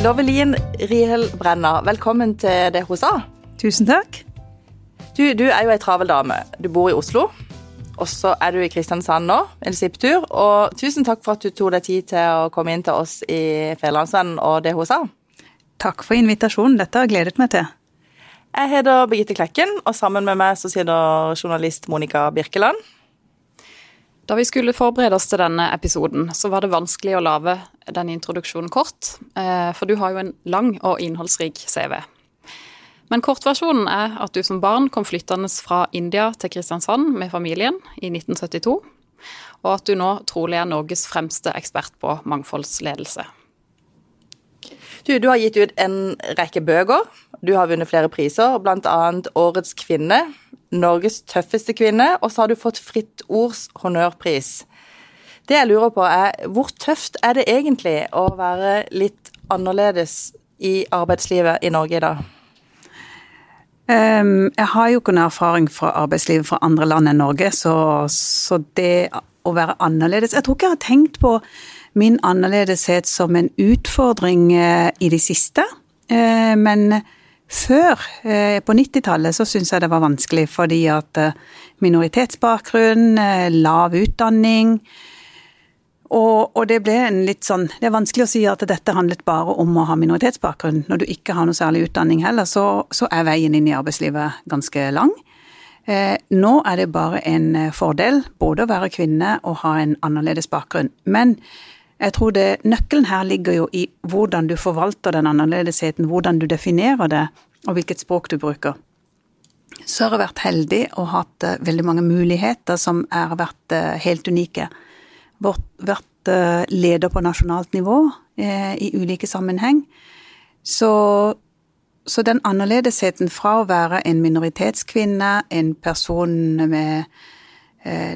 Lovelin Rihel Brenna, velkommen til det hun sa. Tusen takk. Du, du er jo ei travel dame. Du bor i Oslo. Og så er du i Kristiansand nå, en sipptur. Og tusen takk for at du tok deg tid til å komme inn til oss i Fjellandsvennen og det hun sa. Takk for invitasjonen. Dette har jeg gledet meg til. Jeg heter Birgitte Klekken, og sammen med meg så sitter journalist Monica Birkeland. Da vi skulle forberede oss til denne episoden, så var det vanskelig å lage denne introduksjonen kort, eh, for du har jo en lang og innholdsrik CV. Men kortversjonen er at du som barn kom flyttende fra India til Kristiansand med familien i 1972, og at du nå trolig er Norges fremste ekspert på mangfoldsledelse. Du, du har gitt ut en rekke bøker. Du har vunnet flere priser, bl.a. Årets kvinne, Norges tøffeste kvinne, og så har du fått Fritt Ords honnørpris. Det jeg lurer på er, hvor tøft er det egentlig å være litt annerledes i arbeidslivet i Norge i dag? Um, jeg har jo ikke noen erfaring fra arbeidslivet fra andre land enn Norge, så, så, det å være annerledes Jeg tror ikke jeg har tenkt på min annerledeshet som en utfordring uh, i det siste, uh, men før, eh, på 90-tallet, så syntes jeg det var vanskelig fordi at eh, minoritetsbakgrunn, eh, lav utdanning og, og, det ble en litt sånn Det er vanskelig å si at dette handlet bare om å ha minoritetsbakgrunn. Når du ikke har noe særlig utdanning heller, så, så er veien inn i arbeidslivet ganske lang. Eh, nå er det bare en fordel både å være kvinne og ha en annerledes bakgrunn. Men jeg tror det, Nøkkelen her ligger jo i hvordan du forvalter den annerledesheten, hvordan du definerer det, og hvilket språk du bruker. Så har jeg vært heldig og hatt uh, veldig mange muligheter som har vært uh, helt unike. Vårt, vært uh, leder på nasjonalt nivå i ulike sammenheng. Så, så den annerledesheten fra å være en minoritetskvinne, en person med Eh,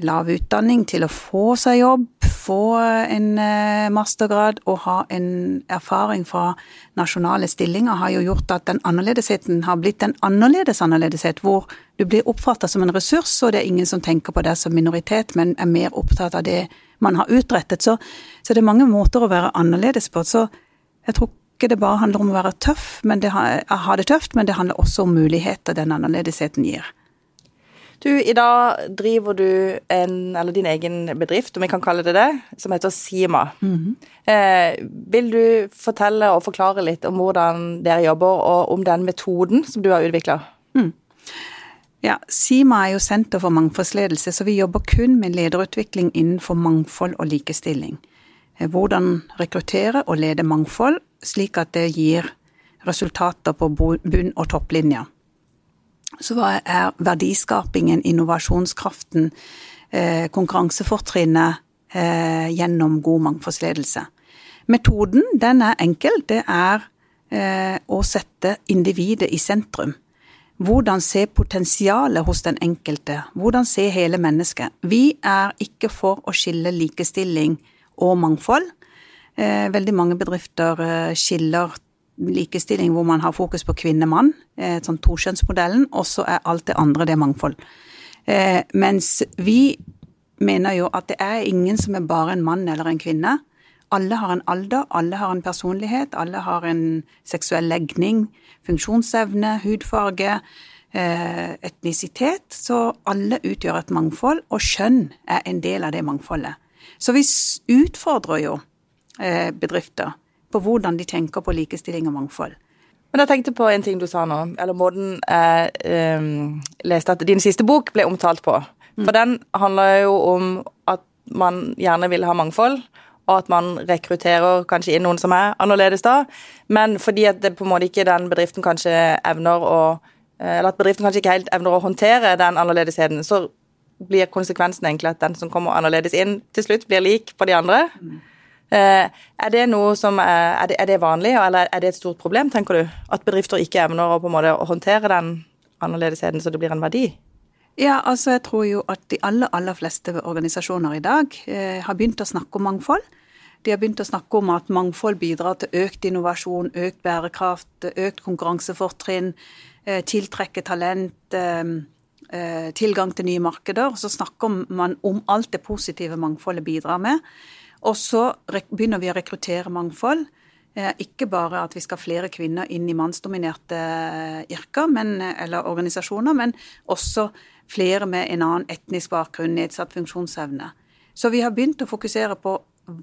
lav utdanning til å få seg jobb, få en eh, mastergrad og ha en erfaring fra nasjonale stillinger, har jo gjort at den annerledesheten har blitt en annerledes annerledeshet, hvor du blir oppfatta som en ressurs, og det er ingen som tenker på deg som minoritet, men er mer opptatt av det man har utrettet. Så, så det er mange måter å være annerledes på. Så jeg tror ikke det bare handler om å være tøff, men det, ha det tøft, men det handler også om muligheter den annerledesheten gir. Du, i dag driver du en, eller din egen bedrift, om vi kan kalle det det, som heter Sima. Mm -hmm. eh, vil du fortelle og forklare litt om hvordan dere jobber, og om den metoden som du har utvikla? Mm. Ja, Sima er jo Senter for mangfoldsledelse, så vi jobber kun med lederutvikling innenfor mangfold og likestilling. Eh, hvordan rekruttere og lede mangfold, slik at det gir resultater på bunn- og topplinja så er verdiskapingen, innovasjonskraften, eh, konkurransefortrinnet eh, gjennom god mangfoldsledelse. Metoden den er enkel. Det er eh, å sette individet i sentrum. Hvordan se potensialet hos den enkelte. Hvordan se hele mennesket. Vi er ikke for å skille likestilling og mangfold. Veldig mange bedrifter skiller likestilling hvor man har fokus på kvinne-mann, eh, sånn tokjønnsmodellen, og så er alt det andre det mangfold. Eh, mens vi mener jo at det er ingen som er bare en mann eller en kvinne. Alle har en alder, alle har en personlighet, alle har en seksuell legning, funksjonsevne, hudfarge, eh, etnisitet. Så alle utgjør et mangfold, og kjønn er en del av det mangfoldet. Så vi utfordrer jo bedrifter på hvordan de tenker på likestilling og mangfold. Men jeg tenkte på en ting du sa nå, eller måten jeg eh, leste at din siste bok ble omtalt på. For mm. den handler jo om at man gjerne vil ha mangfold, og at man rekrutterer kanskje inn noen som er annerledes da, men fordi at det på en måte ikke den bedriften kanskje evner å eh, Eller at bedriften kanskje ikke helt evner å håndtere den annerledesheten, så blir konsekvensen egentlig at den som kommer annerledes inn, til slutt blir lik på de andre. Mm. Eh, er det noe som er, er, det, vanlig, eller er det et stort problem, tenker du? At bedrifter ikke evner å måte håndtere den annerledesheten så det blir en verdi? Ja, altså jeg tror jo at de aller, aller fleste organisasjoner i dag eh, har begynt å snakke om mangfold. De har begynt å snakke om at mangfold bidrar til økt innovasjon, økt bærekraft, økt konkurransefortrinn, eh, tiltrekke talent, eh, eh tilgang til nye markeder. Så snakker man om alt det positive mangfoldet bidrar med. Og så begynner vi å rekruttere mangfold Eh, ikke bare at vi skal ha flere kvinner inn i mannsdominerte yrker men, eller organisasjoner, men også flere med en annen etnisk bakgrunn, nedsatt funksjonsevne. Så vi har begynt å fokusere på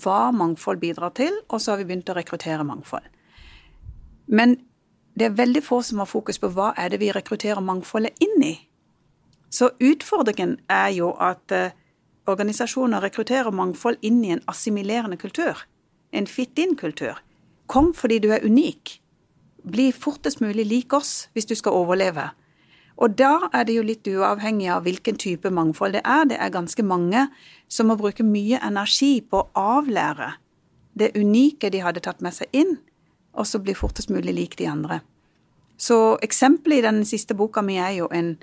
hva mangfold bidrar til, og så har vi begynt å rekruttere mangfold. Men det er veldig få som har fokus på hva er det vi rekrutterer mangfoldet inn i. Så utfordringen er jo at eh, organisasjoner rekrutterer mangfold inn i en assimilerende kultur. En fit-in-kultur. Kom fordi du er unik. Bli fortest mulig lik oss hvis du skal overleve. Og da er det jo litt uavhengig av hvilken type mangfold det er. Det er ganske mange som må bruke mye energi på å avlære det unike de hadde tatt med seg inn, og så bli fortest mulig lik de andre. Så eksempelet i den siste boka mi er jo en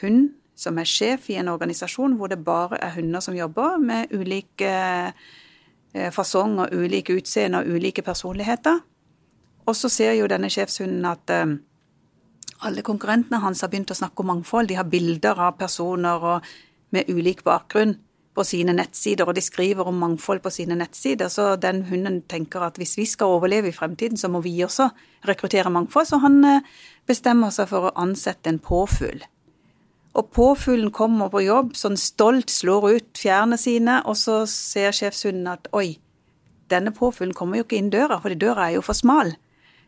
hund som er sjef i en organisasjon hvor det bare er hunder som jobber, med ulike eh, fasong og ulike utseende og ulike personligheter. Og så ser jo denne sjefshunden at eh, alle konkurrentene hans har begynt å snakke om mangfold. De har bilder av personer med ulik bakgrunn på sine nettsider, og de skriver om mangfold på sine nettsider. Så den hunden tenker at hvis vi skal overleve i fremtiden, så må vi også rekruttere mangfold. Så han eh, bestemmer seg for å ansette en påfugl. Og påfuglen kommer på jobb, sånn stolt slår ut fjærene sine, og så ser sjefshunden at oi, denne påfuglen kommer jo ikke inn døra, for døra er jo for smal.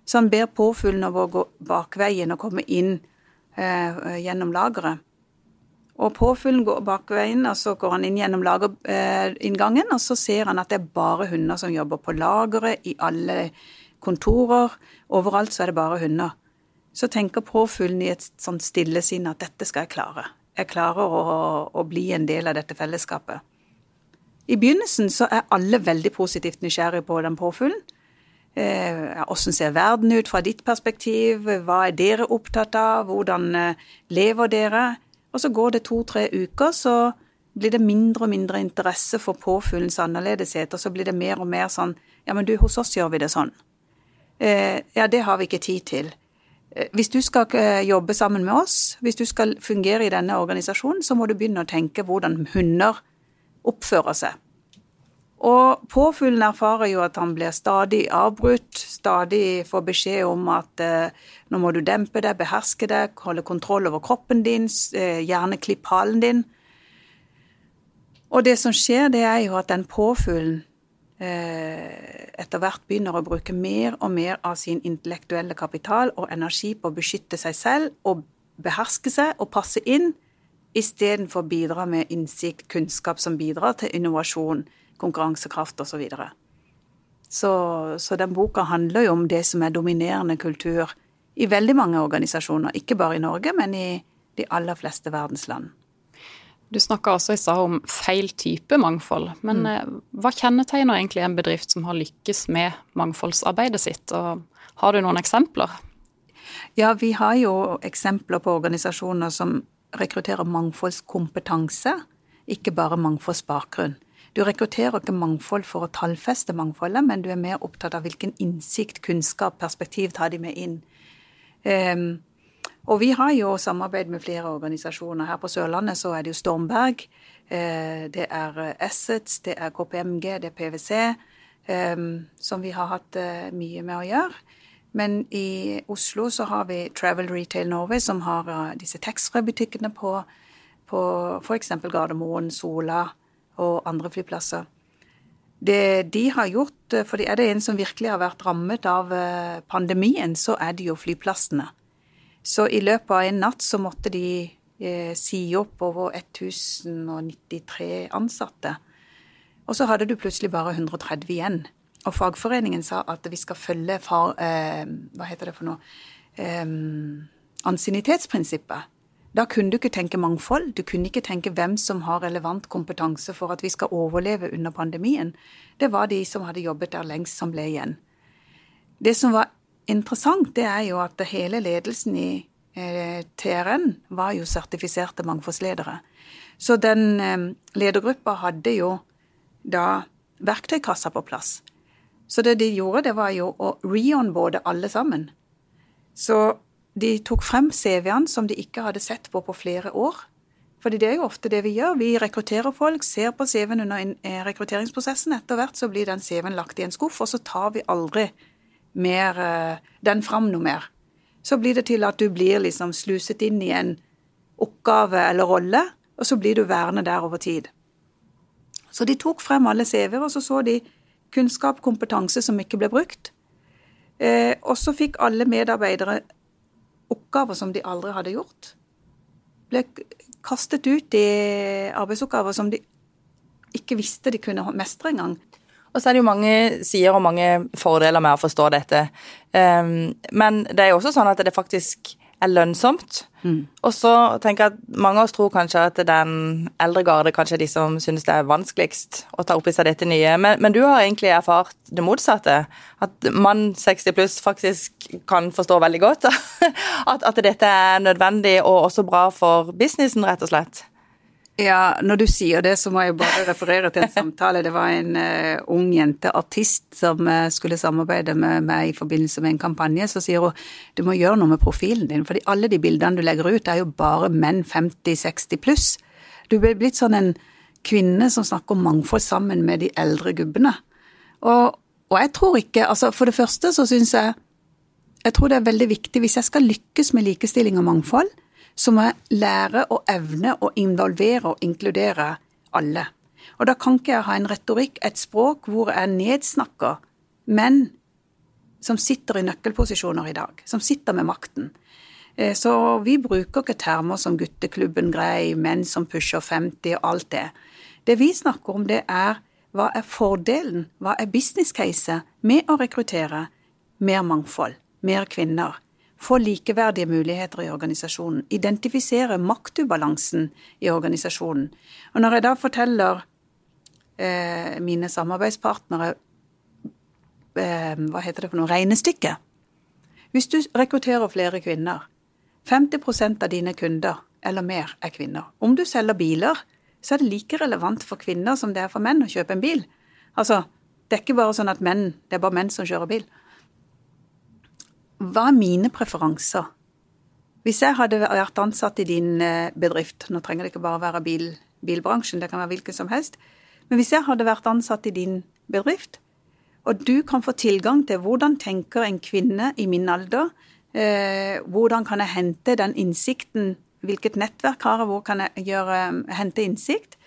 Så han ber påfuglen om å gå bakveien og komme inn eh, gjennom lageret. Og påfuglen går bakveien, og så går han inn gjennom lagerinngangen, og så ser han at det er bare hunder som jobber på lageret, i alle kontorer. Overalt så er det bare hunder så tenker påfuglen i et sånt stille sinn at dette skal jeg klare. Jeg klarer å, å, bli en del av dette fellesskapet. I begynnelsen så er alle veldig positivt nysgjerrige på den påfuglen. Eh, hvordan ser verden ut fra ditt perspektiv? Hva er dere opptatt av? Hvordan eh, lever dere? Og så går det to-tre uker, så blir det mindre og mindre interesse for påfuglens annerledeshet, og så blir det mer og mer sånn Ja, men du, hos oss gjør vi det sånn. Eh, ja, det har vi ikke tid til. Eh, hvis du skal eh, jobbe sammen med oss, hvis du skal fungere i denne organisasjonen, så må du begynne å tenke hvordan hunder oppfører seg. Og påfuglen erfarer jo at han blir stadig avbrutt, stadig får beskjed om at eh, nå må du dempe deg, beherske deg, holde kontroll over kroppen din, eh, gjerne klipp halen din. Og det som skjer, det er jo at den påfuglen etter hvert begynner å bruke mer og mer av sin intellektuelle kapital og energi på å beskytte seg selv og beherske seg og passe inn, istedenfor å bidra med innsikt, kunnskap som bidrar til innovasjon, konkurransekraft osv. Så, videre. så Så den boka handler jo om det som er dominerende kultur i veldig mange organisasjoner, ikke bare i Norge, men i de aller fleste verdens land. Du snakka også i stad om feil type mangfold. Men mm. Eh, hva kjennetegner egentlig en bedrift som har lykkes med mangfoldsarbeidet sitt, og har du noen eksempler? Ja, vi har jo eksempler på organisasjoner som rekrutterer mangfoldskompetanse, ikke bare mangfoldsbakgrunn. Du rekrutterer ikke mangfold for å tallfeste mangfoldet, men du er mer opptatt av hvilken innsikt, kunnskap, perspektiv tar de med inn. Um, og vi har jo samarbeid med flere organisasjoner. Her på Sørlandet så er det jo Stormberg, eh, det er eh, Assets, det er KPMG, det er PwC, eh, som vi har hatt mye med å gjøre. Men i Oslo så har vi Travel Retail Norway, som har disse taxfree-butikkene på, på f.eks. Gardermoen, Sola og andre flyplasser. Det de har gjort, for er det en som virkelig har vært rammet av pandemien, så er det jo flyplassene. Så i løpet av en natt så måtte de eh, si opp over 1093 ansatte. Og så hadde du plutselig bare 130 igjen. Og fagforeningen sa at vi skal følge far, eh, hva heter det for noe eh, ansiennitetsprinsippet. Da kunne du ikke tenke mangfold, du kunne ikke tenke hvem som har relevant kompetanse for at vi skal overleve under pandemien. Det var de som hadde jobbet der lengst, som ble igjen. Det som var interessant, det er jo at hele ledelsen i eh, TRN var jo sertifiserte mangfoldsledere. Så den eh, ledergruppa hadde jo da verktøykassa på plass. Så det de gjorde, det var jo å reonboarde alle sammen. Så de tok frem CV-ene som de ikke hadde sett på på flere år. Fordi det er jo ofte det vi gjør. Vi rekrutterer folk, ser på CV-en under eh, rekrutteringsprosessen. Etter hvert så blir den CV-en lagt i en skuff, og så tar vi aldri mer eh, den fram noe mer. Så blir det til at du blir liksom sluset inn i en oppgave eller rolle, og så blir du værende der over tid. Så de tok frem alle CV-er, og så så de kunnskap, kompetanse som ikke ble brukt. Eh, og så fikk alle medarbeidere oppgaver som de aldri hadde gjort. Ble kastet ut i arbeidsoppgaver som de ikke visste de kunne mestre engang. Og så er det jo mange sider og mange fordeler med å forstå dette. Um, men det er jo også sånn at det faktisk er lønnsomt. Mm. Og så tenker jeg at mange av oss tror kanskje at den eldre garde kanskje er de som synes det er vanskeligst å ta opp i seg dette nye. Men, men du har egentlig erfart det motsatte. At mann 60 pluss faktisk kan forstå veldig godt at, at dette er nødvendig og også bra for businessen, rett og slett. Ja, når du sier det, så må jeg bare referere til en samtale. Det var en uh, ung jente, artist, som uh, skulle samarbeide med meg i forbindelse med en kampanje. Så sier hun du må gjøre noe med profilen din, for alle de bildene du legger ut, er jo bare menn 50-60 pluss. Du blir blitt sånn en kvinne som snakker om mangfold sammen med de eldre gubbene. Og, og jeg tror ikke Altså, for det første så syns jeg Jeg tror det er veldig viktig hvis jeg skal lykkes med likestilling og mangfold så må jeg lære å evne å involvere og inkludere alle. Og da kan ikke jeg ha en retorikk, et språk, hvor jeg nedsnakker menn som sitter i nøkkelposisjoner i dag, som sitter med makten. Eh, så vi bruker ikke termer som gutteklubben grei, menn som pusher 50 og alt det. Det vi snakker om, det er hva er fordelen, hva er business case med å rekruttere mer mangfold, mer kvinner, få likeverdige muligheter i organisasjonen, identifisere maktubalansen i organisasjonen. Og når jeg da forteller eh, mine samarbeidspartnere eh, hva heter det for noe, regnestykke Hvis du rekrutterer flere kvinner, 50% av dine kunder eller mer er kvinner. Om du selger biler, så er det like relevant for kvinner som det er for menn å kjøpe en bil. Altså, det er ikke bare sånn at menn, det er bare menn som kjører bil hva er mine preferanser? Hvis jeg hadde vært ansatt i din eh, bedrift, nå trenger det ikke bare være bil, bilbransjen, det kan være hvilken som helst, men hvis jeg hadde vært ansatt i din bedrift, og du kan få tilgang til hvordan tenker en kvinne i min alder, eh, hvordan kan jeg hente den innsikten, hvilket nettverk har jeg, hvor kan jeg gjøre, hente innsikt,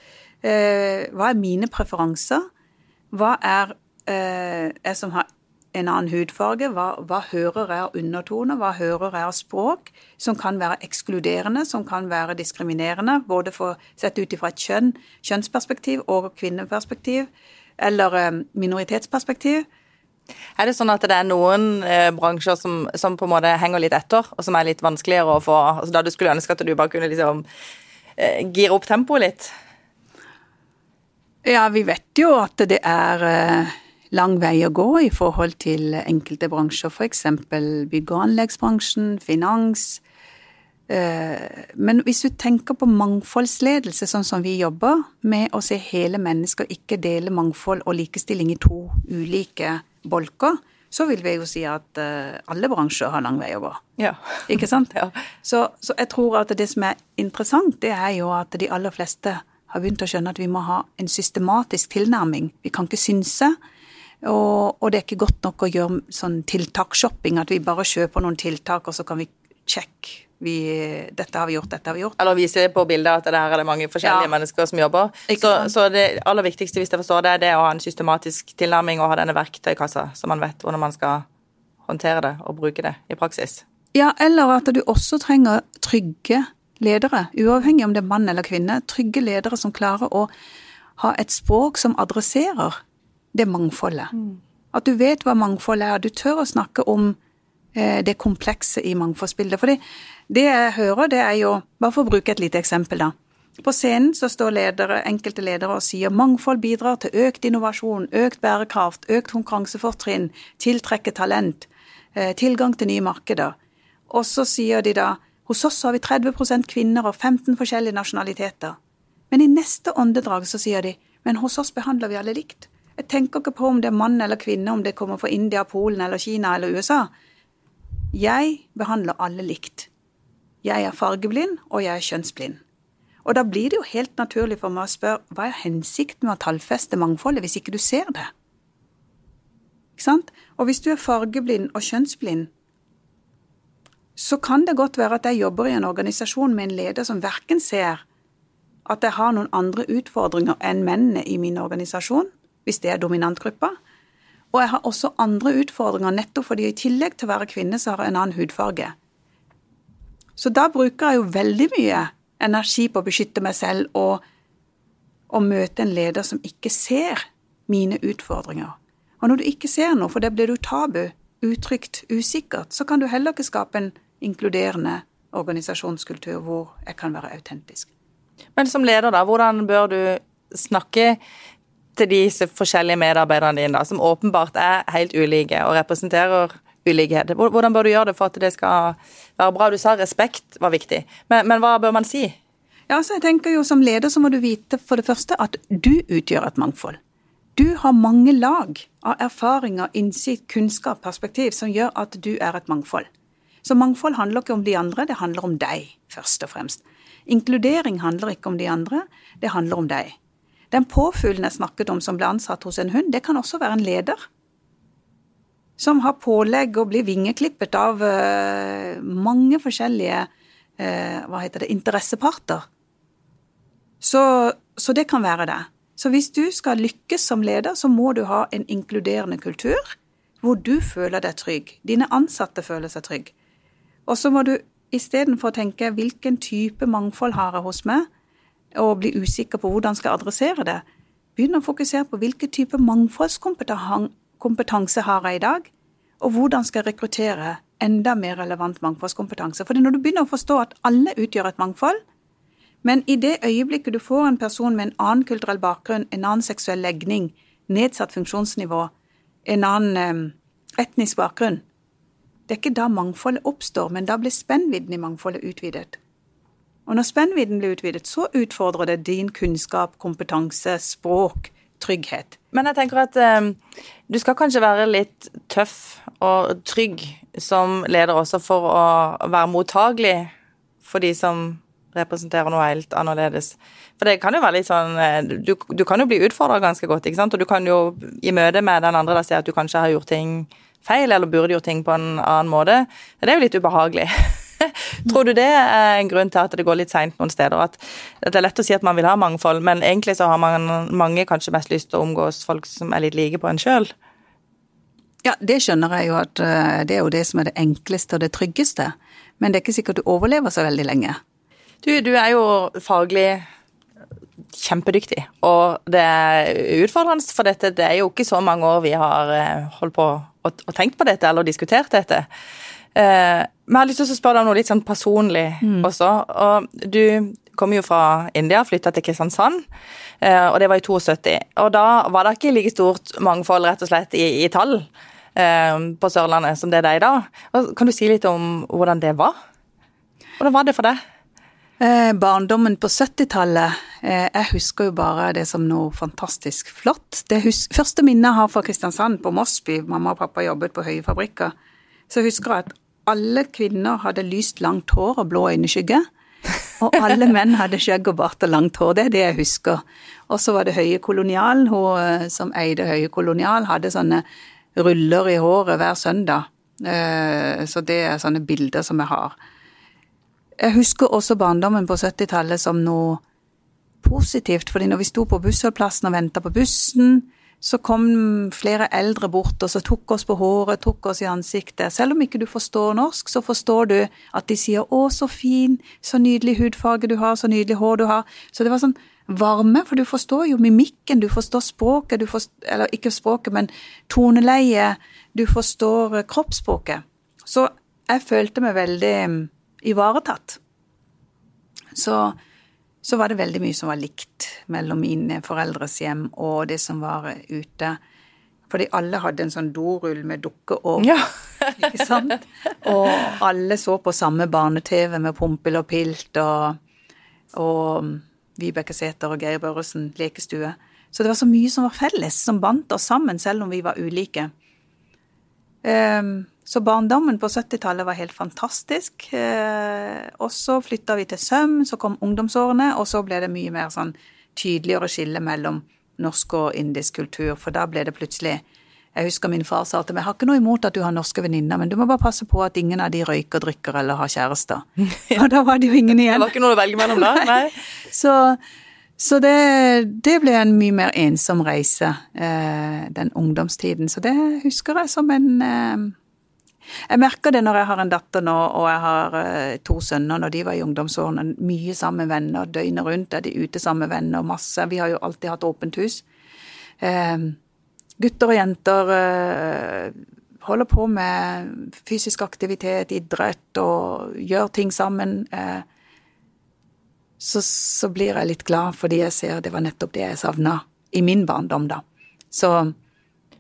eh, hva er mine preferanser, hva er eh, jeg som har en annen hudfarge, hva, hva hører jeg av undertone, hva hører jeg av språk, som kan være ekskluderende, som kan være diskriminerende, både for sett ut ifra et kjønn, kjønnsperspektiv og kvinneperspektiv, eller eh, minoritetsperspektiv. Er det sånn at det er noen eh, bransjer som, som, på en måte henger litt etter, og som er litt vanskeligere å få altså Da du skulle ønske at du bare kunne liksom eh, gire opp tempoet litt? Ja, vi vet jo at det er eh, lang vei å gå i forhold til enkelte bransjer, f.eks. bygg- og anleggsbransjen, finans. Eh, men hvis du tenker på mangfoldsledelse, sånn som vi jobber, med å se hele mennesker, ikke dele mangfold og likestilling i to ulike bolker, så vil vi jo si at eh, alle bransjer har lang vei å gå. Ja. Ikke sant? Ja. Så, så jeg tror at det som er interessant, det er jo at de aller fleste har begynt å skjønne at vi må ha en systematisk tilnærming. Vi kan ikke synse. Og, og, det er ikke godt nok å gjøre sånn tiltaksshopping, at vi bare kjøper noen tiltak, og så kan vi sjekke vi, dette har vi gjort, dette har vi gjort. Eller vise på bildet at det her er det mange forskjellige ja. mennesker som jobber. Så, så, det aller viktigste, hvis jeg forstår det, det er å ha en systematisk tilnærming og ha denne verktøykassa, så man vet hvordan man skal håndtere det og bruke det i praksis. Ja, eller at du også trenger trygge ledere, uavhengig om det er mann eller kvinne. Trygge ledere som klarer å ha et språk som adresserer det mangfoldet. Mm. At du vet hva mangfold er, du tør å snakke om eh, det komplekse i mangfoldsbildet. For det jeg hører, det er jo Bare for å bruke et lite eksempel, da. På scenen så står ledere, enkelte ledere og sier mangfold bidrar til økt innovasjon, økt bærekraft, økt konkurransefortrinn, tiltrekke talent, eh, tilgang til nye markeder. Og så sier de da hos oss har vi 30% kvinner og 15 forskjellige nasjonaliteter. Men i neste åndedrag så sier de men hos oss behandler vi alle likt. Jeg tenker ikke på om det er mann eller kvinne, om det kommer fra India, Polen eller Kina eller USA. Jeg behandler alle likt. Jeg er fargeblind, og jeg er kjønnsblind. Og da blir det jo helt naturlig for meg å spørre hva er hensikten med å tallfeste mangfoldet hvis ikke du ser det? Ikke sant? Og hvis du er fargeblind og kjønnsblind, så kan det godt være at jeg jobber i en organisasjon med en leder som verken ser at jeg har noen andre utfordringer enn mennene i min organisasjon, hvis det er dominantgruppa. Og jeg har også andre utfordringer nettopp fordi i tillegg til å være kvinne, så har jeg en annen hudfarge. Så da bruker jeg jo veldig mye energi på å beskytte meg selv og, og møte en leder som ikke ser mine utfordringer. Og når du ikke ser noe, for det blir du tabu, utrygt, usikkert, så kan du heller ikke skape en inkluderende organisasjonskultur hvor jeg kan være autentisk. Men som leder, da, hvordan bør du snakke til de forskjellige medarbeiderne dine, som åpenbart er helt ulike og representerer ulikhet? Hvordan bør du gjøre det for at det skal være bra? Du sa respekt var viktig, men, men hva bør man si? Ja, så jeg tenker jo Som leder så må du vite for det første at du utgjør et mangfold. Du har mange lag av erfaringer, innsikt, kunnskap, perspektiv som gjør at du er et mangfold. Så mangfold handler ikke om de andre, det handler om deg, først og fremst. Inkludering handler ikke om de andre, det handler om deg. Den påfuglen jeg snakket om som ble ansatt hos en hund, det kan også være en leder. Som har pålegg og blir vingeklippet av uh, mange forskjellige uh, hva heter det, interesseparter. Så, så det kan være det. Så hvis du skal lykkes som leder, så må du ha en inkluderende kultur hvor du føler deg trygg, dine ansatte føler seg trygg. Og så må du istedenfor å tenke hvilken type mangfold har jeg hos meg, og bli usikker på hvordan skal adressere det, begynn å fokusere på hvilken type mangfoldskompetanse har jeg i dag, og hvordan skal jeg rekruttere enda mer relevant mangfoldskompetanse. For når du begynner å forstå at alle utgjør et mangfold, men i det øyeblikket du får en person med en annen kulturell bakgrunn, en annen seksuell legning, nedsatt funksjonsnivå, en annen eh, etnisk bakgrunn, det er ikke da mangfoldet oppstår, men da blir spennvidden i mangfoldet utvidet. Og når spennvidden blir utvidet, så utfordrer det din kunnskap, kompetanse, språk, trygghet. Men jeg tenker at eh, du skal kanskje være litt tøff og trygg som leder også for å være mottagelig for de som representerer noe helt annerledes. For det kan jo være litt sånn eh, Du, du kan jo bli utfordra ganske godt, ikke sant. Og du kan jo i møte med den andre da si at du kanskje har gjort ting feil, eller burde gjort ting på en annen måte. Det er jo litt ubehagelig. Tror du det er en grunn til at det går litt seint noen steder? At det er lett å si at man vil ha mangfold, men egentlig så har man, mange kanskje mest lyst til å omgås folk som er litt like på en sjøl? Ja, det skjønner jeg jo at eh, det er jo det som er det enkleste og det tryggeste. Men det er ikke sikkert du overlever så veldig lenge. Du, du er jo faglig kjempedyktig, og det er utfordrende for dette. Det er jo ikke så mange år vi har eh, holdt på og, og tenkt på dette eller diskutert dette. Eh, men jeg har lyst til å spørre deg om noe litt sånn personlig mm. også. Og du kommer jo fra India, flytta til Kristiansand, eh, og det var i 72. Og da var det ikke like stort mangfold rett og slett i, i tall eh, på Sørlandet som det er i dag. Og kan du si litt om hvordan det var? Hvordan var det for deg? Eh, barndommen på 70-tallet eh, Jeg husker jo bare det som noe fantastisk flott. Det første minnet jeg har fra Kristiansand, på Mossby, mamma og pappa jobbet på høye fabrikker, så husker jeg at alle kvinner hadde lyst langt hår og blå øyneskygge. Og alle menn hadde skjegg og bart og langt hår. Det er det jeg husker. Og så var det Høye Kolonial. Hun eh, som eide Høye Kolonial, hadde sånne ruller i håret hver søndag. Så det er sånne bilder som jeg har. Jeg husker også barndommen på 70-tallet som noe positivt, fordi når vi sto på bussholdeplassen og venta på bussen, så kom flere eldre bort og så tok oss på håret, tok oss i ansiktet. Selv om ikke du forstår norsk, så forstår du at de sier 'Å, så fin, så nydelig hudfarge du har, så nydelig hår du har'. Så det var sånn varme, for du forstår jo mimikken, du forstår språket, du forstår, eller ikke språket, men toneleie, du forstår kroppsspråket. Så jeg følte meg veldig ivaretatt. Så, så, var det veldig mye som var likt mellom mine foreldres hjem og det som var ute. Fordi alle hadde en sånn dorull med dukkeovn. Ja. ikke sant? Og alle så på samme barne-TV med Pompel og Pilt og, og Vibeke Sæther og Geir Børresen lekestue. Så det var så mye som var felles, som bandt oss sammen, selv om vi var ulike. Um, så barndommen på 70-tallet var helt fantastisk. Uh, og så flytta vi til Søm, så kom ungdomsårene, og så ble det mye mer sånn tydeligere skille mellom norsk og indisk kultur, for da ble det plutselig Jeg husker min far sa til meg, jeg har ikke noe imot at du har norske venninner, men du må bare passe på at ingen av de røyker, drikker eller har kjærester. Og da var det jo ingen igjen. Det var ikke noe å velge mellom da? Nei. Så, så det, det ble en mye mer ensom reise, eh, den ungdomstiden. Så det husker jeg som en eh, Jeg merker det når jeg har en datter nå, og jeg har eh, to sønner når de var i ungdomsårene. Mye sammen med venner, døgnet rundt er de ute sammen med venner, masse. Vi har jo alltid hatt åpent hus. Eh, gutter og jenter eh, holder på med fysisk aktivitet, idrett og gjør ting sammen. Eh, så, så blir jeg litt glad fordi jeg ser det var nettopp det jeg savna i min barndom, da. Så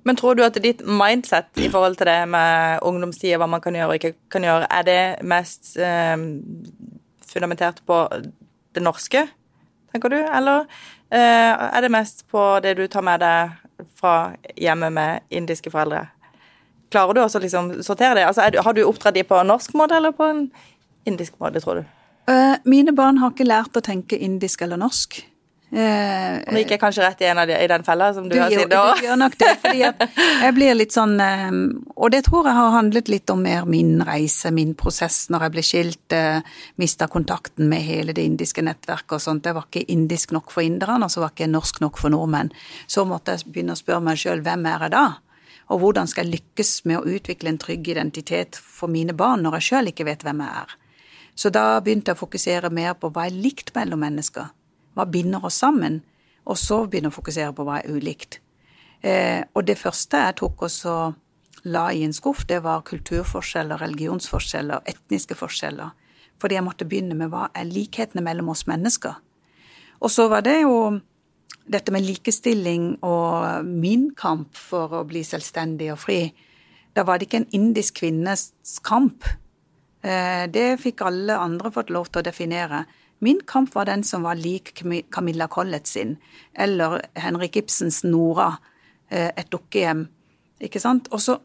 Men tror du at ditt mindset i forhold til det med ungdomstida, hva man kan gjøre og ikke kan gjøre, er det mest eh, fundamentert på det norske, tenker du, eller eh, er det mest på det du tar med deg fra hjemmet med indiske foreldre? Klarer du også å liksom sortere det? Altså, du, har du oppdratt de på en norsk måte eller på en indisk måte, tror du? øh, mine barn har ikke lært å tenke indisk eller norsk. Eh, nå gikk jeg kanskje rett i, en av de, i den fella som du, Du har sittet og du gjør nok det, fordi at jeg blir litt sånn eh, Og det tror jeg har handlet litt om mer min reise, min prosess når jeg ble skilt, eh, mista kontakten med hele det indiske nettverket og sånt. Jeg var ikke indisk nok for inderne, og så var ikke norsk nok for nordmenn. Så måtte jeg begynne å spørre meg sjøl hvem er jeg da? Og hvordan skal jeg lykkes med å utvikle en trygg identitet for mine barn når jeg sjøl ikke vet hvem jeg er? Så da begynte jeg å fokusere mer på hva jeg likte mellom mennesker. Hva binder oss sammen? Og så begynne å fokusere på hva er ulikt. Eh, og det første jeg tok og la i en skuff, det var kulturforskjeller, religionsforskjeller, etniske forskjeller. Fordi jeg måtte begynne med hva er likhetene mellom oss mennesker. Og så var det jo dette med likestilling og min kamp for å bli selvstendig og fri. Da var det ikke en indisk kvinnes kamp. Eh, Det fikk alle andre fått lov til å definere. Min kamp var den som var lik Camilla Collett sin, eller Henrik Ibsens Nora, eh, et dukkehjem. Ikke sant? Og så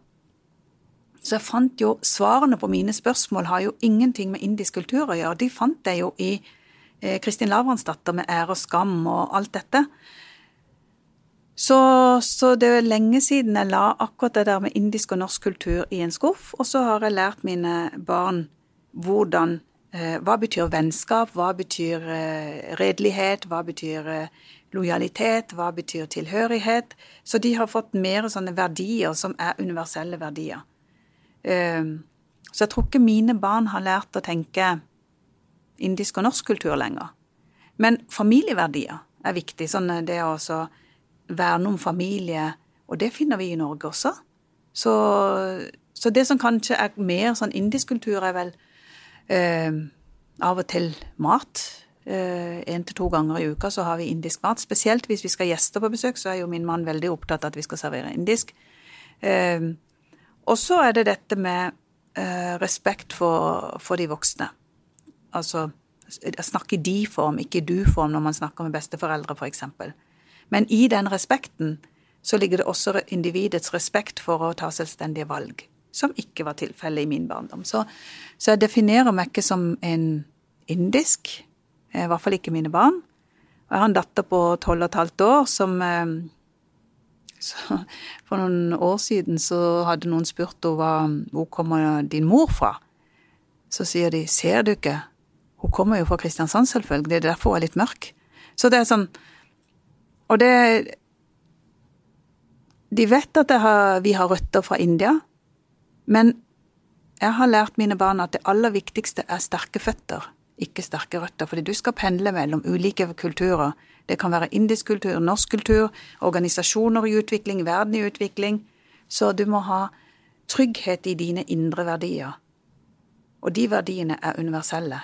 Så jeg fant jo svarene på mine spørsmål har jo ingenting med indisk kultur å gjøre. De fant jeg jo i eh, Kristin Lavransdatter med ære og skam og alt dette. Så, så det er lenge siden jeg la akkurat det der med indisk og norsk kultur i en skuff, og så har jeg lært mine barn hvordan Hva betyr vennskap, hva betyr eh, redelighet, hva betyr eh, lojalitet, hva betyr tilhørighet? Så de har fått mer sånne verdier som er universelle verdier. Eh, så jeg tror ikke mine barn har lært å tenke indisk og norsk kultur lenger. Men familieverdier er viktig. Sånn det å verne om familie, og det finner vi i Norge også. Så, så det som kanskje er mer sånn indisk kultur, er vel eh, av og til mat. Eh, en til to ganger i uka så har vi indisk mat. Spesielt hvis vi skal gjester på besøk, så er jo min mann veldig opptatt av at vi skal servere indisk. Eh, og så er det dette med eh, respekt for, for de voksne. Altså snakke de-form, ikke du-form når man snakker med besteforeldre, f.eks. Men i den respekten så ligger det også individets respekt for å ta selvstendige valg, som ikke var tilfellet i min barndom. Så, så jeg definerer meg ikke som en indisk, eh, i hvert fall ikke mine barn. Og jeg har en datter på tolv og et halvt år som eh, For noen år siden så hadde noen spurt henne hvor kommer din mor fra. Så sier de ser du ikke, hun kommer jo fra Kristiansand selvfølgelig, det er derfor hun er litt mørk. Så det er sånn Og det De vet at har, vi har røtter fra India, men jeg har lært mine barn at det aller viktigste er sterke føtter, ikke sterke røtter. Fordi du skal pendle mellom ulike kulturer. Det kan være indisk kultur, norsk kultur, organisasjoner i utvikling, verden i utvikling. Så du må ha trygghet i dine indre verdier. Og de verdiene er universelle.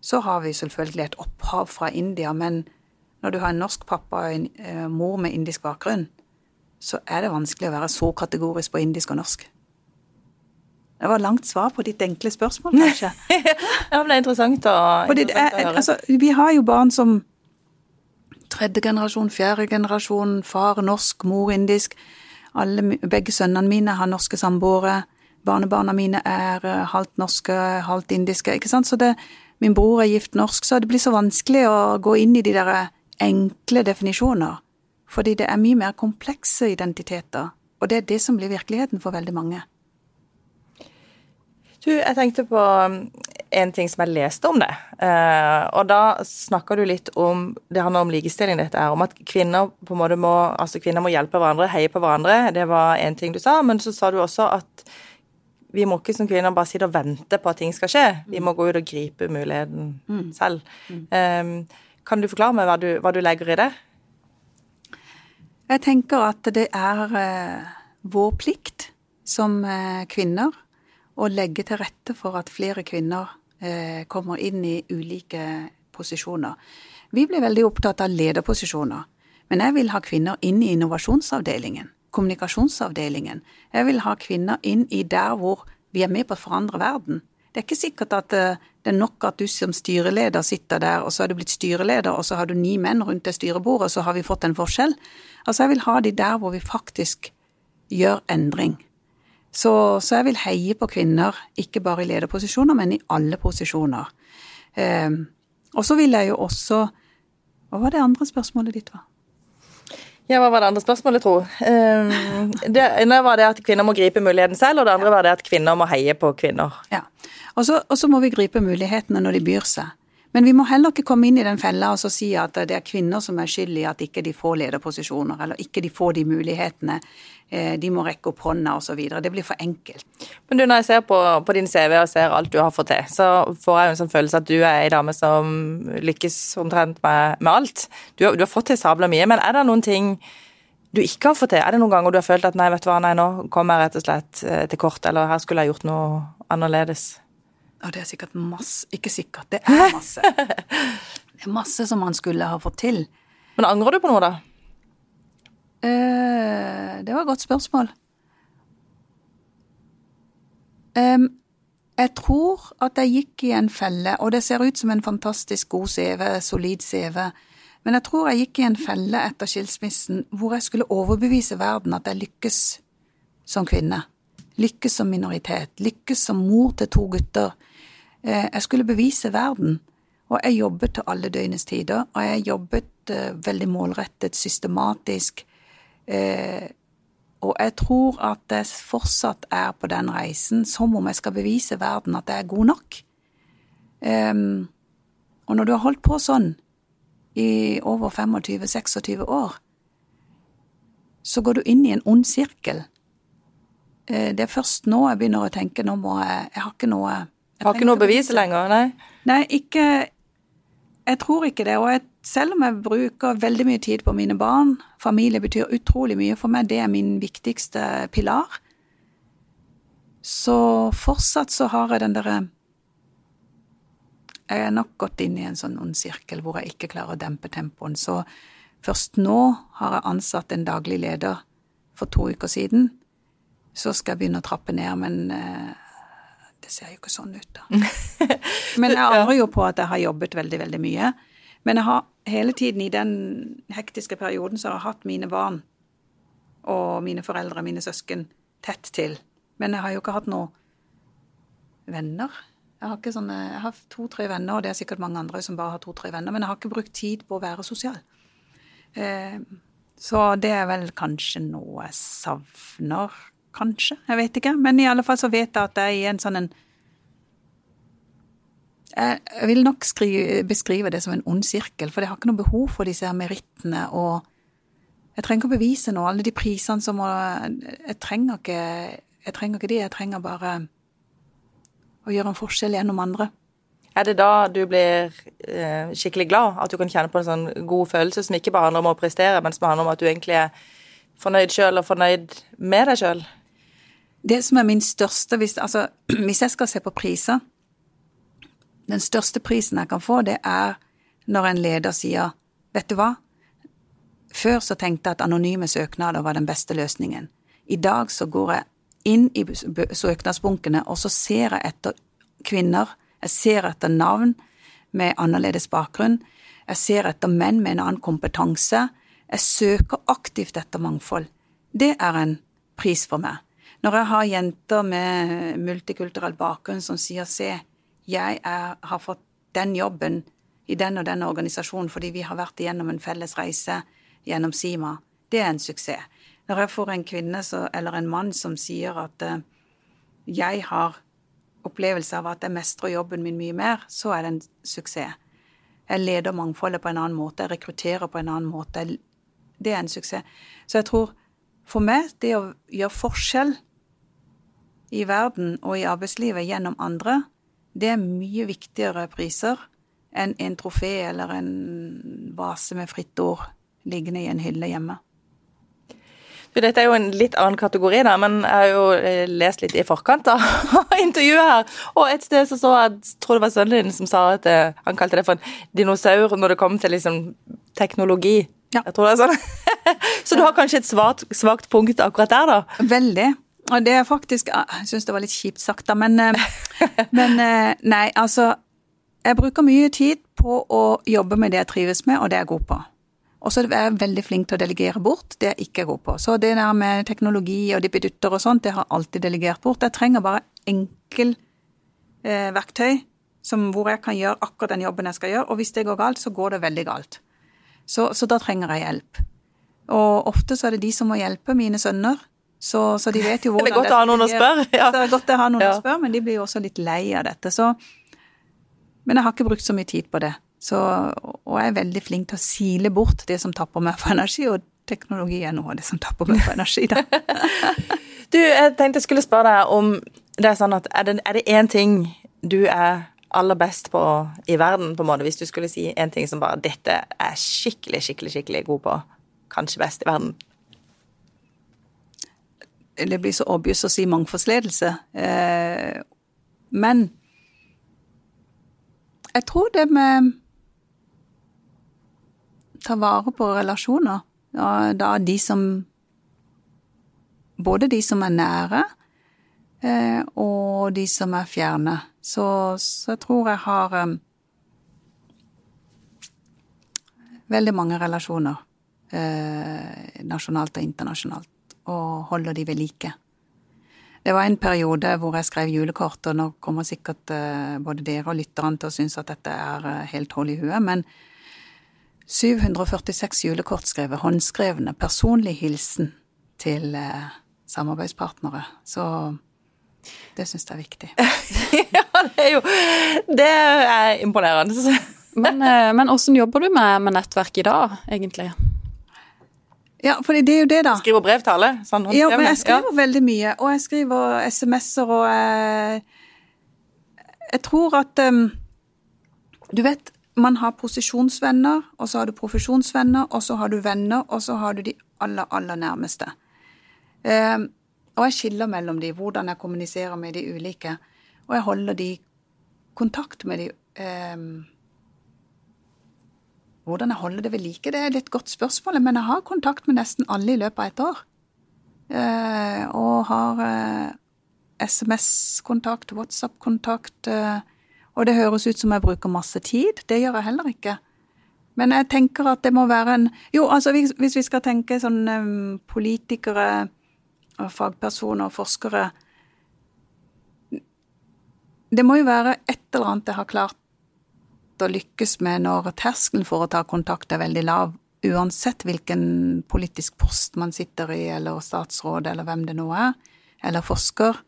Så har vi selvfølgelig et opphav fra India, men når du har en norsk pappa og en eh, mor med indisk bakgrunn, så er det vanskelig å være så kategorisk på indisk og norsk. Det var langt svar på ditt enkle spørsmål, kanskje. Ja, men det er interessant å, Fordi interessant å høre. altså, vi har jo barn som tredje generasjon, fjerde generasjon, far norsk, mor indisk. Alle, begge sønnene mine har norske samboere. Barnebarna mine er eh, halvt norske, halvt indiske. ikke sant? Så det, min bror er gift norsk, så det blir så vanskelig å gå inn i de der enkle definisjoner. Fordi det er mye mer komplekse identiteter. Og det er det som blir virkeligheten for veldig mange. Du, jeg tenkte på um, en ting som jeg leste om det. Uh, og da snakker du litt om Det handler om likestilling, dette er, om at kvinner på en måte må altså kvinner må hjelpe hverandre, heie på hverandre. Det var én ting du sa. Men så sa du også at vi må ikke som kvinner bare sitte og vente på at ting skal skje. Vi må gå ut og gripe muligheten mm. selv. Um, kan du forklare meg hva du, hva du, legger i det? Jeg tenker at det er uh, vår plikt som uh, kvinner å legge til rette for at flere kvinner eh, kommer inn i ulike posisjoner. Vi blir veldig opptatt av lederposisjoner, men jeg vil ha kvinner inn i innovasjonsavdelingen, kommunikasjonsavdelingen. Jeg vil ha kvinner inn i der hvor vi er med på å forandre verden. Det er ikke sikkert at eh, det er nok at du som styreleder sitter der, og så er du blitt styreleder, og så har du ni menn rundt det styrebordet, og så har vi fått en forskjell. Altså, jeg vil ha de der hvor vi faktisk gjør endring. Så, så, jeg vil heie på kvinner, ikke bare i lederposisjoner, men i alle posisjoner. Eh, og så vil jeg jo også Hva var det andre spørsmålet ditt? var? Ja, hva var det andre spørsmålet, tro? Um, det ene var det at kvinner må gripe muligheten selv, og det andre var det at kvinner må heie på kvinner. Ja, Og så må vi gripe mulighetene når de byr seg. Men vi må heller ikke komme inn i den fella og si at det er kvinner som er skyld i at ikke de får lederposisjoner, eller ikke de får de mulighetene. Eh, de må rekke opp hånda osv. Det blir for enkelt. Men du, når jeg ser på, på, din CV og ser alt du har fått til, så får jeg jo en sånn følelse at du er ei dame som lykkes omtrent med, med alt. Du, du, har fått til sabla mye, men er det noen ting du ikke har fått til? Er det noen ganger du har følt at nei, vet du hva, nei, nå kommer jeg rett og slett eh, til kort, eller her skulle jeg gjort noe annerledes? Og det er sikkert masse Ikke sikkert, det er masse. Det er masse som man skulle ha fått til. Men angrer du på noe, da? Uh, det var et godt spørsmål. Um, jeg tror at jeg gikk i en felle, og det ser ut som en fantastisk god CV, solid CV, men jeg tror jeg gikk i en felle etter skilsmissen hvor jeg skulle overbevise verden at jeg lykkes som kvinne. Lykkes som minoritet. Lykkes som mor til to gutter. Eh, jeg skulle bevise verden, og jeg jobbet til alle døgnets tider. Og jeg jobbet eh, veldig målrettet, systematisk. Eh, og jeg tror at jeg fortsatt er på den reisen som om jeg skal bevise verden at jeg er god nok. Og når du har holdt på sånn i over 25-26 år, så går du inn i en ond sirkel. Det er først nå jeg begynner å tenke nå må jeg Jeg har ikke noe Har ikke noe bevis lenger, nei? Nei, ikke Jeg tror ikke det. Og jeg, selv om jeg bruker veldig mye tid på mine barn, familie betyr utrolig mye for meg, det er min viktigste pilar, så fortsatt så har jeg den derre Jeg er nok gått inn i en sånn ond sirkel hvor jeg ikke klarer å dempe tempoen. Så først nå har jeg ansatt en daglig leder for to uker siden. Så skal jeg begynne å trappe ned, men eh, det ser jo ikke sånn ut, da. Men jeg angrer jo på at jeg har jobbet veldig, veldig mye. Men jeg har hele tiden i den hektiske perioden så har jeg hatt mine barn og mine foreldre, mine søsken, tett til. Men jeg har jo ikke hatt noen venner. Jeg har, sånne, jeg har to-tre venner, og det er sikkert mange andre som bare har to-tre venner, men jeg har ikke brukt tid på å være sosial. Eh, så det er vel kanskje noe jeg savner Kanskje, jeg vet ikke. Men i alle fall så vet jeg at jeg er i en sånn en Jeg vil nok skrive, beskrive det som en ond sirkel, for jeg har ikke noe behov for disse her merittene og Jeg trenger ikke å bevise noe. Alle de prisene som må Jeg trenger ikke jeg trenger ikke de, jeg trenger bare å gjøre en forskjell gjennom andre. Er det da du blir eh, skikkelig glad? At du kan kjenne på en sånn god følelse som ikke bare handler om å prestere, men som handler om at du egentlig er fornøyd sjøl og fornøyd med deg sjøl? Det som er min største hvis, altså, hvis jeg skal se på priser Den største prisen jeg kan få, det er når en leder sier Vet du hva? Før så tenkte jeg at anonyme søknader var den beste løsningen. I dag så går jeg inn i søknadsbunkene, og så ser jeg etter kvinner. Jeg ser etter navn med annerledes bakgrunn. Jeg ser etter menn med en annen kompetanse. Jeg søker aktivt etter mangfold. Det er en pris for meg. Når jeg har jenter med multikulturell bakgrunn som sier se, jeg er, har fått den jobben i den og den organisasjonen fordi vi har vært igjennom en felles reise gjennom Sima, det er en suksess. Når jeg får en kvinne så, eller en mann som sier at uh, jeg har opplevelse av at jeg mestrer jobben min mye mer, så er det en suksess. Jeg leder mangfoldet på en annen måte, jeg rekrutterer på en annen måte. Det er en suksess. Så jeg tror for meg, det å gjøre forskjell i verden og i arbeidslivet gjennom andre, det er mye viktigere priser enn en trofé eller en vase med fritt ord liggende i en hylle hjemme. Dette er jo en litt annen kategori, da, men jeg har jo eh, lest litt i forkant av intervjuet her. Og et sted så så jeg, tror det var sønnen din som sa at eh, han kalte det for en dinosaur når det kom til liksom teknologi. Ja. Jeg tror det er sånn. så du har kanskje et svart, svakt punkt akkurat der, da? Veldig. Og det er faktisk Jeg syns det var litt kjipt sagt, da, men, eh, men Nei, altså. Jeg bruker mye tid på å jobbe med det jeg trives med, og det jeg er god på. Og så er jeg veldig flink til å delegere bort det jeg ikke er god på. Så det der med teknologi og dippedutter og sånt, det har jeg alltid delegert bort. Jeg trenger bare enkel eh, verktøy som, hvor jeg kan gjøre akkurat den jobben jeg skal gjøre. Og hvis det går galt, så går det veldig galt. Så, så da trenger jeg hjelp. Og ofte så er det de som må hjelpe mine sønner. Så, så de vet jo hvordan Det er godt å ha noen å spørre. Ja. Så det er godt å ha noen ja. å spørre, men de blir jo også litt lei av dette. Så, men jeg har ikke brukt så mye tid på det. Så, og jeg er veldig flink til å sile bort det som tapper meg for energi, og teknologi er noe av det som tapper meg for energi. Da. du, jeg tenkte jeg skulle spørre deg om det er sånn at er det, er det én ting du er aller best på i verden, på en måte, hvis du skulle si en ting som bare dette er skikkelig, skikkelig, skikkelig god på, kanskje best i verden? Det blir så obvious å si mangfoldsledelse. Eh, men jeg tror det med ta vare på relasjoner. Ja, da de som Både de som er nære, eh, og de som er fjerne. Så, så jeg tror jeg har eh, veldig mange relasjoner. Eh, nasjonalt og internasjonalt. Og holder de ved like. Det var en periode hvor jeg skrev julekort, og nå kommer sikkert eh, både dere og lytterne til å synes at dette er eh, helt hull i huet, men 746 julekort skrevet, håndskrevne, personlig hilsen til eh, samarbeidspartnere. Så det syns jeg er viktig. ja, det er jo Det er imponerende. men, men hvordan jobber du med, med nettverk i dag, egentlig? Ja, for det er jo det, da. Skriver brev til alle? Sånn ja, men jeg skriver ja. veldig mye. Og jeg skriver SMS-er, og jeg, jeg tror at um, Du vet, man har posisjonsvenner, og så har du profesjonsvenner, og så har du venner, og så har du de aller, aller nærmeste. Um, og jeg skiller mellom de, hvordan jeg kommuniserer med de ulike. Og jeg holder de kontakt med de um, Hvordan jeg holder det ved like, det er et litt godt spørsmål, men jeg har kontakt med nesten alle i løpet av et år. Uh, og har eh, SMS-kontakt, WhatsApp-kontakt. Uh, og det høres ut som jeg bruker masse tid. Det gjør jeg heller ikke. Men jeg tenker at det må være en Jo, altså hvis, vi skal tenke sånn politikere, fagpersoner og forskere Det må jo være et eller annet jeg har klart å lykkes med når terskelen for å ta kontakt er veldig lav, uansett hvilken politisk post man sitter i, eller statsråd, eller hvem det nå er, eller forsker.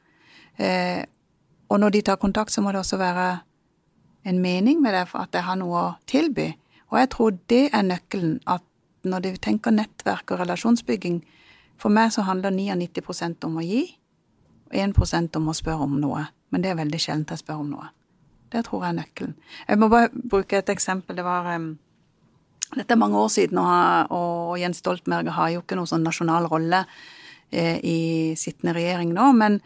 Eh, og når de tar kontakt, så må det også være en mening med det, for at jeg har noe å tilby. Og jeg tror det er nøkkelen, at når du tenker nettverk og relasjonsbygging, for meg så handler 99% om å gi, og 1% om å spørre om noe. Men det er veldig sjelden jeg spør om noe. Det tror jeg er nøkkelen. Jeg må bare bruke et eksempel. Det var um, Dette er mange år siden, og, og Jens Stoltenberg har jo ikke noen sånn nasjonal rolle eh, i sittende regjering nå, men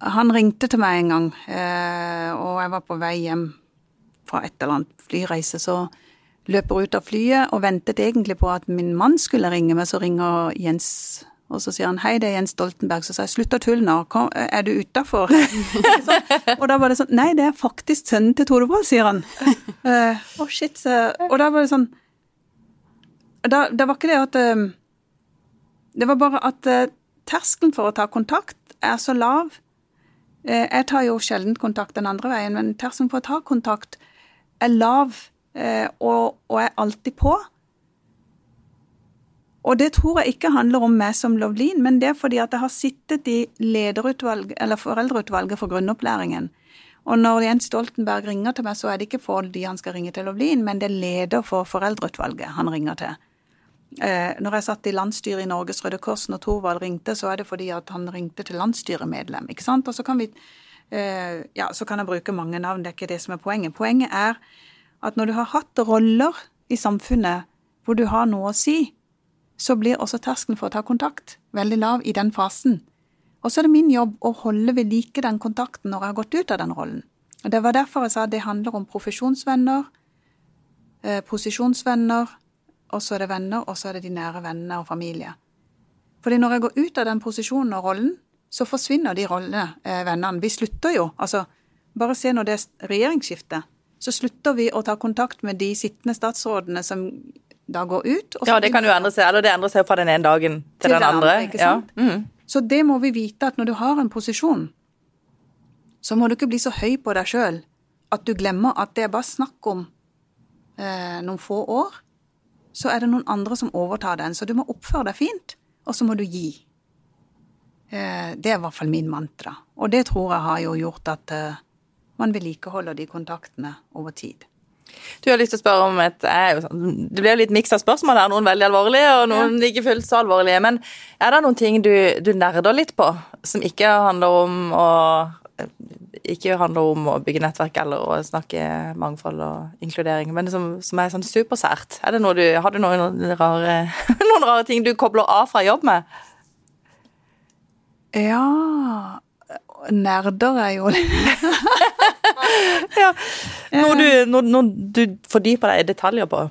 han ringte til meg en gang, eh, og jeg var på vei hjem fra et eller annet flyreise, så løper ut av flyet og ventet egentlig på at min mann skulle ringe meg, så ringer Jens og så sier han hei, det er Jens Stoltenberg. Så sa jeg slutt å tulle nå, er du utafor? og da var det sånn nei, det er faktisk sønnen til Tore Wold, sier han. Uh, oh shit, så, Og da var det sånn da, Det var ikke det at uh, Det var bare at uh, terskelen for å ta kontakt er så lav Eh, jeg tar jo sjelden kontakt den andre veien, men terskelen for å ta kontakt er lav, eh, og, og er alltid på. Og det tror jeg ikke handler om meg som Lovlin, men det er fordi at jeg har sittet i lederutvalg, eller foreldreutvalget for grunnopplæringen. Og når Jens Stoltenberg ringer til meg, så er det ikke fordi han skal ringe til Lovlin, men det er leder for foreldreutvalget han ringer til. Eh, når jeg satt i landsstyret i Norges Røde Kors når Thorvald ringte, så er det fordi at han ringte til landsstyremedlem, ikke sant. Og så kan vi eh, Ja, så kan jeg bruke mange navn, det er ikke det som er poenget. Poenget er at når du har hatt roller i samfunnet hvor du har noe å si, så blir også terskelen for å ta kontakt veldig lav i den fasen. Og så er det min jobb å holde ved like den kontakten når jeg har gått ut av den rollen. Og Det var derfor jeg sa det handler om profesjonsvenner, eh, posisjonsvenner, og så er det venner, og så er det de nære vennene og familie. Fordi når jeg går ut av den posisjonen og rollen, så forsvinner de rollene, eh, vennene. Vi slutter jo, altså bare se når det er regjeringsskifte, så slutter vi å ta kontakt med de sittende statsrådene som da går ut. ja, det kan jo endre seg, eller det endrer seg fra den ene dagen til, til den, andre. sant? Ja. Mm. Så det må vi vite at når du har en posisjon, så må du ikke bli så høy på deg sjøl at du glemmer at det er bare snakk om eh, noen få år. Så er det noen andre som overtar den. Så du må oppføre deg fint, og så må du gi. Eh, det er i hvert fall min mantra. Og det tror jeg har jo gjort at eh, man vedlikeholder de kontaktene over tid. Du har lyst til å spørre om et sånn, Det blir jo litt miks av spørsmål her. Noen veldig alvorlige, og noen ja. ikke fullt så alvorlige. Men er det noen ting du, du nerder litt på, som ikke handler om å ikke handler om å bygge nettverk eller å snakke mangfold og inkludering, men som, som er sånn supersært. Er det noe du, har du noen rare, noen rare ting du kobler av fra jobb med? Ja Nerder er jo ja. Noe du, du fordyper deg i detaljer på?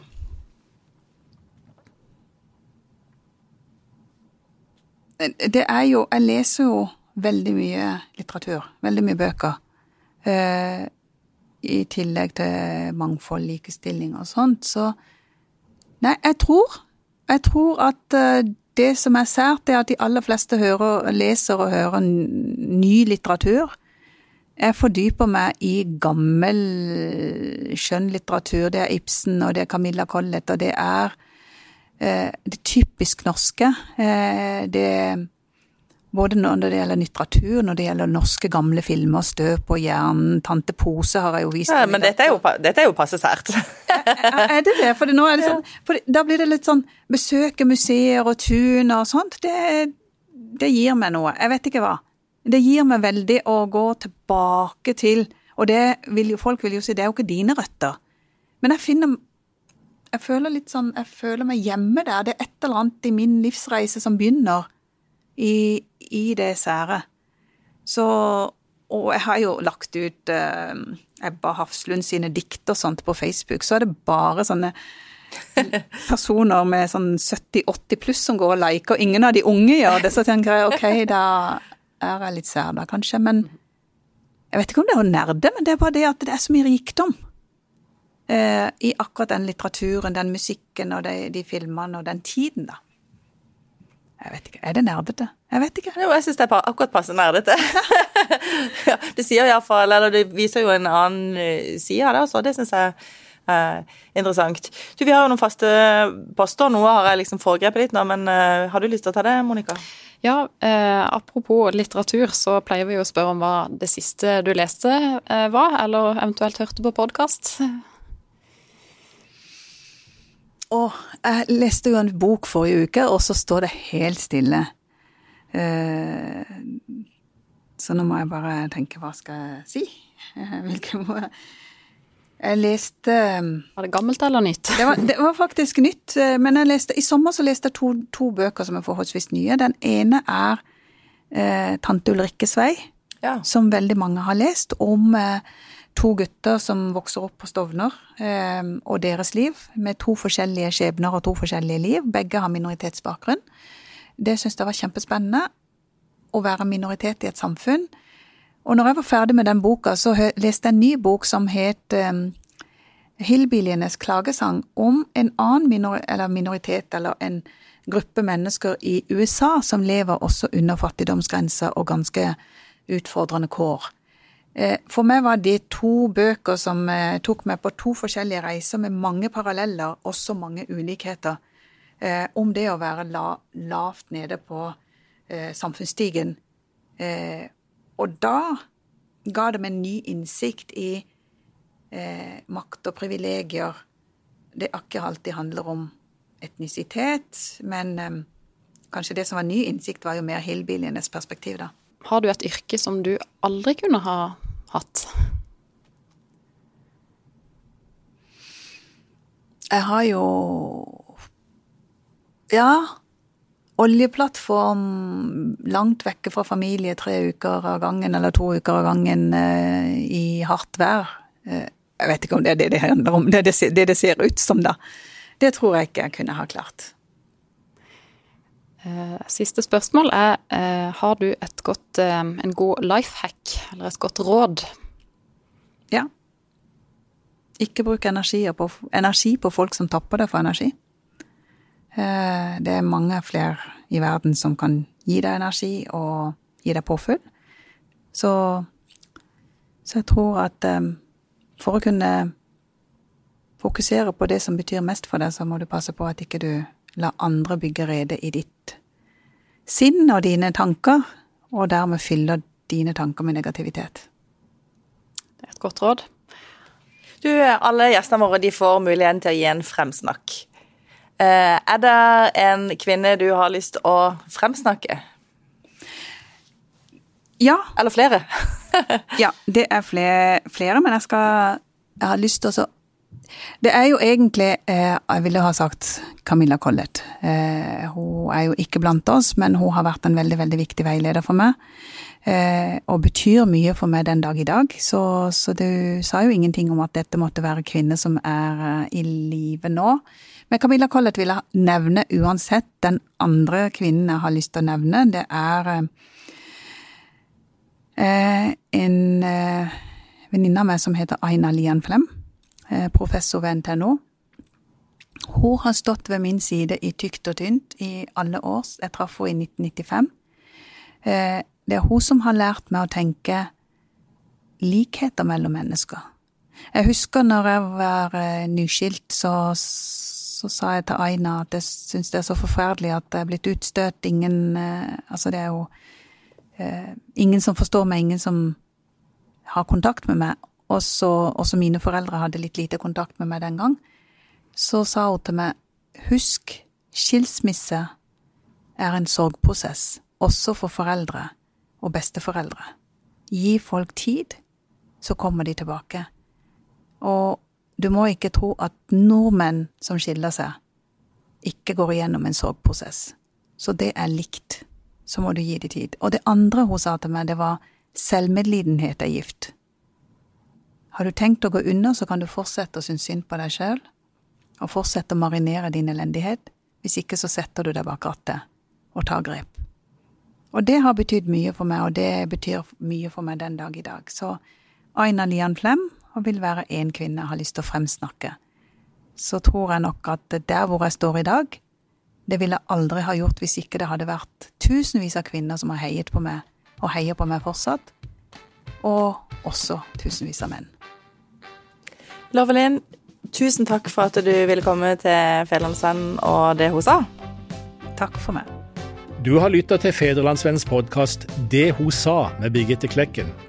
Det er jo Jeg leser jo veldig mye litteratur. Veldig mye bøker. Eh, I tillegg til mangfold, likestilling og sånt. Så Nei, jeg tror Jeg tror at eh, det som er sært, er at de aller fleste hører, leser og hører ny litteratur. Jeg fordyper meg i gammel skjønnlitteratur. Det er Ibsen, og det er Camilla Collett, og det er eh, det typisk norske. Eh, det både når det gjelder litteratur, når det gjelder norske gamle filmer, 'Støv på hjernen', 'Tante Pose' har jeg jo vist. Ja, men dette er jo, dette er jo passe sært. er det det? For nå er det sånn, for da blir det litt sånn besøke museer og tun og sånt. Det, det gir meg noe. Jeg vet ikke hva. Det gir meg veldig å gå tilbake til Og det vil jo, folk vil jo si, det er jo ikke dine røtter. Men jeg finner Jeg føler litt sånn Jeg føler meg hjemme der. Det er et eller annet i min livsreise som begynner i, i det sære. Så Og jeg har jo lagt ut eh, Ebba Hafslund sine dikt og sånt på Facebook. Så er det bare sånne personer med sånn 70-80 pluss som går og liker, og ingen av de unge gjør det. Så tenker jeg ok, da er jeg litt sær da, kanskje. Men jeg vet ikke om det er å nerde, men det er bare det at det er så mye rikdom. Eh, I akkurat den litteraturen, den musikken og de, de filmene og den tiden, da. Jeg vet ikke. Er det nerdete? Jeg vet ikke. Jo, jeg syns det er akkurat passe nerdete. ja, det sier iallfall Eller det viser jo en annen eh, side av det også. Det syns jeg er interessant. Du, vi har jo noen faste poster. Noe har jeg liksom foregrepet litt nå, men eh, har du lyst til å ta det, Monica? Ja, eh, apropos litteratur, så pleier vi jo å spørre om hva det siste du leste eh, var, eller eventuelt hørte på podkast. Å, jeg leste jo en bok forrige uke, og så står det helt stille. Eh, så nå må jeg bare tenke hva skal jeg si? Hvilke må jeg jeg leste Var det gammelt eller nytt? Det var, det var faktisk nytt. Eh, men leste, i sommer så leste jeg to, to bøker som er forholdsvis nye. Den ene er eh, 'Tante Ulrikkes vei', ja. som veldig mange har lest. Om eh, to gutter som vokser opp på Stovner, eh, og deres liv. Med to forskjellige skjebner og to forskjellige liv. Begge har minoritetsbakgrunn. Det syns jeg var kjempespennende. Å være minoritet i et samfunn. Og når jeg var ferdig med den boka, så leste jeg en ny bok som het um, Hillbillienes klagesang, om en annen minor eller minoritet, eller en gruppe mennesker i USA som lever også under fattigdomsgrensa og ganske utfordrende kår. Eh, for meg var det to bøker som eh, tok meg på to forskjellige reiser med mange paralleller, også mange ulikheter. eh, om det å være la, lavt nede på eh, samfunnsstigen. Og da ga det meg en ny innsikt i eh, makt og privilegier. Det ikke alltid handler om etnisitet, men eh, kanskje det som var ny innsikt, var jo mer hillbillienes perspektiv, da. Har du et yrke som du aldri kunne ha hatt? Jeg har jo Ja. Oljeplattform langt vekke fra familie tre uker av gangen eller to uker av gangen eh, i hardt vær. Eh, jeg vet ikke om det er det det handler om, det det, det det ser ut som, da. Det tror jeg ikke jeg kunne ha klart. Eh, siste spørsmål er har du et godt, en god life hack, eller et godt råd? Ja. Ikke bruk energi på, energi på folk som tapper deg for energi. Eh, det er mange flere i verden som kan gi deg energi og gi deg påfyll. Så, så jeg tror at eh, for å kunne fokusere på det som betyr mest for deg, så må du passe på at ikke du lar andre bygge rede i ditt sinn og dine tanker, og dermed fyller dine tanker med negativitet. Det er et godt råd. Du, alle gjestene våre de får muligheten til å gi en fremsnakk. Eh, er det en kvinne du har lyst til å fremsnakke? Ja, Eller flere? ja det er flere, flere, men jeg skal Jeg har lyst til å Det er jo egentlig eh, Jeg ville ha sagt Camilla Collett. Eh, hun er jo ikke blant oss, men hun har vært en veldig, veldig viktig veileder for meg. Eh, og betyr mye for meg den dag i dag. Så, så du sa jo ingenting om at dette måtte være kvinner som er eh, i live nå. Men Camilla Collett vil jeg nevne uansett. Den andre kvinnen jeg har lyst til å nevne, det er eh, en eh, venninne av meg som heter Aina Lian Flem, eh, professor ved NTNO. Hun har stått ved min side i tykt og tynt i alle år. Jeg traff henne i 1995. Eh, det er hun som har lært meg å tenke likheter mellom mennesker. Jeg husker når jeg var eh, nyskilt, så, så sa jeg til Aina at jeg syns det er så forferdelig at jeg er blitt utstøtt. Ingen eh, Altså, det er jo eh, ingen som forstår meg, ingen som har kontakt med meg. Også, også mine foreldre hadde litt lite kontakt med meg den gang. Så sa hun til meg, husk, skilsmisse er en sorgprosess, også for foreldre og besteforeldre. Gi folk tid, så kommer de tilbake. Og du må ikke tro at nordmenn som skiller seg, ikke går igjennom en sorgprosess. Så det er likt. Så må du gi det tid. Og det andre hun sa til meg, det var selvmedlidenhet er gift. Har du tenkt å gå under, så kan du fortsette å synes synd på deg sjøl, og fortsette å marinere din elendighet. Hvis ikke, så setter du deg bak rattet og tar grep. Og det har betydd mye for meg, og det betyr mye for meg den dag i dag. Så Aina Lian Flem og vil være én kvinne jeg har lyst til å fremsnakke. Så tror jeg nok at der hvor jeg står i dag, det ville jeg aldri ha gjort hvis ikke det hadde vært tusenvis av kvinner som har heiet på meg, og heier på meg fortsatt. Og også tusenvis av menn. Lovelin, tusen takk for at du ville komme til Fedrelandsvennen og det hun sa. Takk for meg. Du har lytta til Fedrelandsvennens podkast 'Det hun sa' med Birgitte Klekken.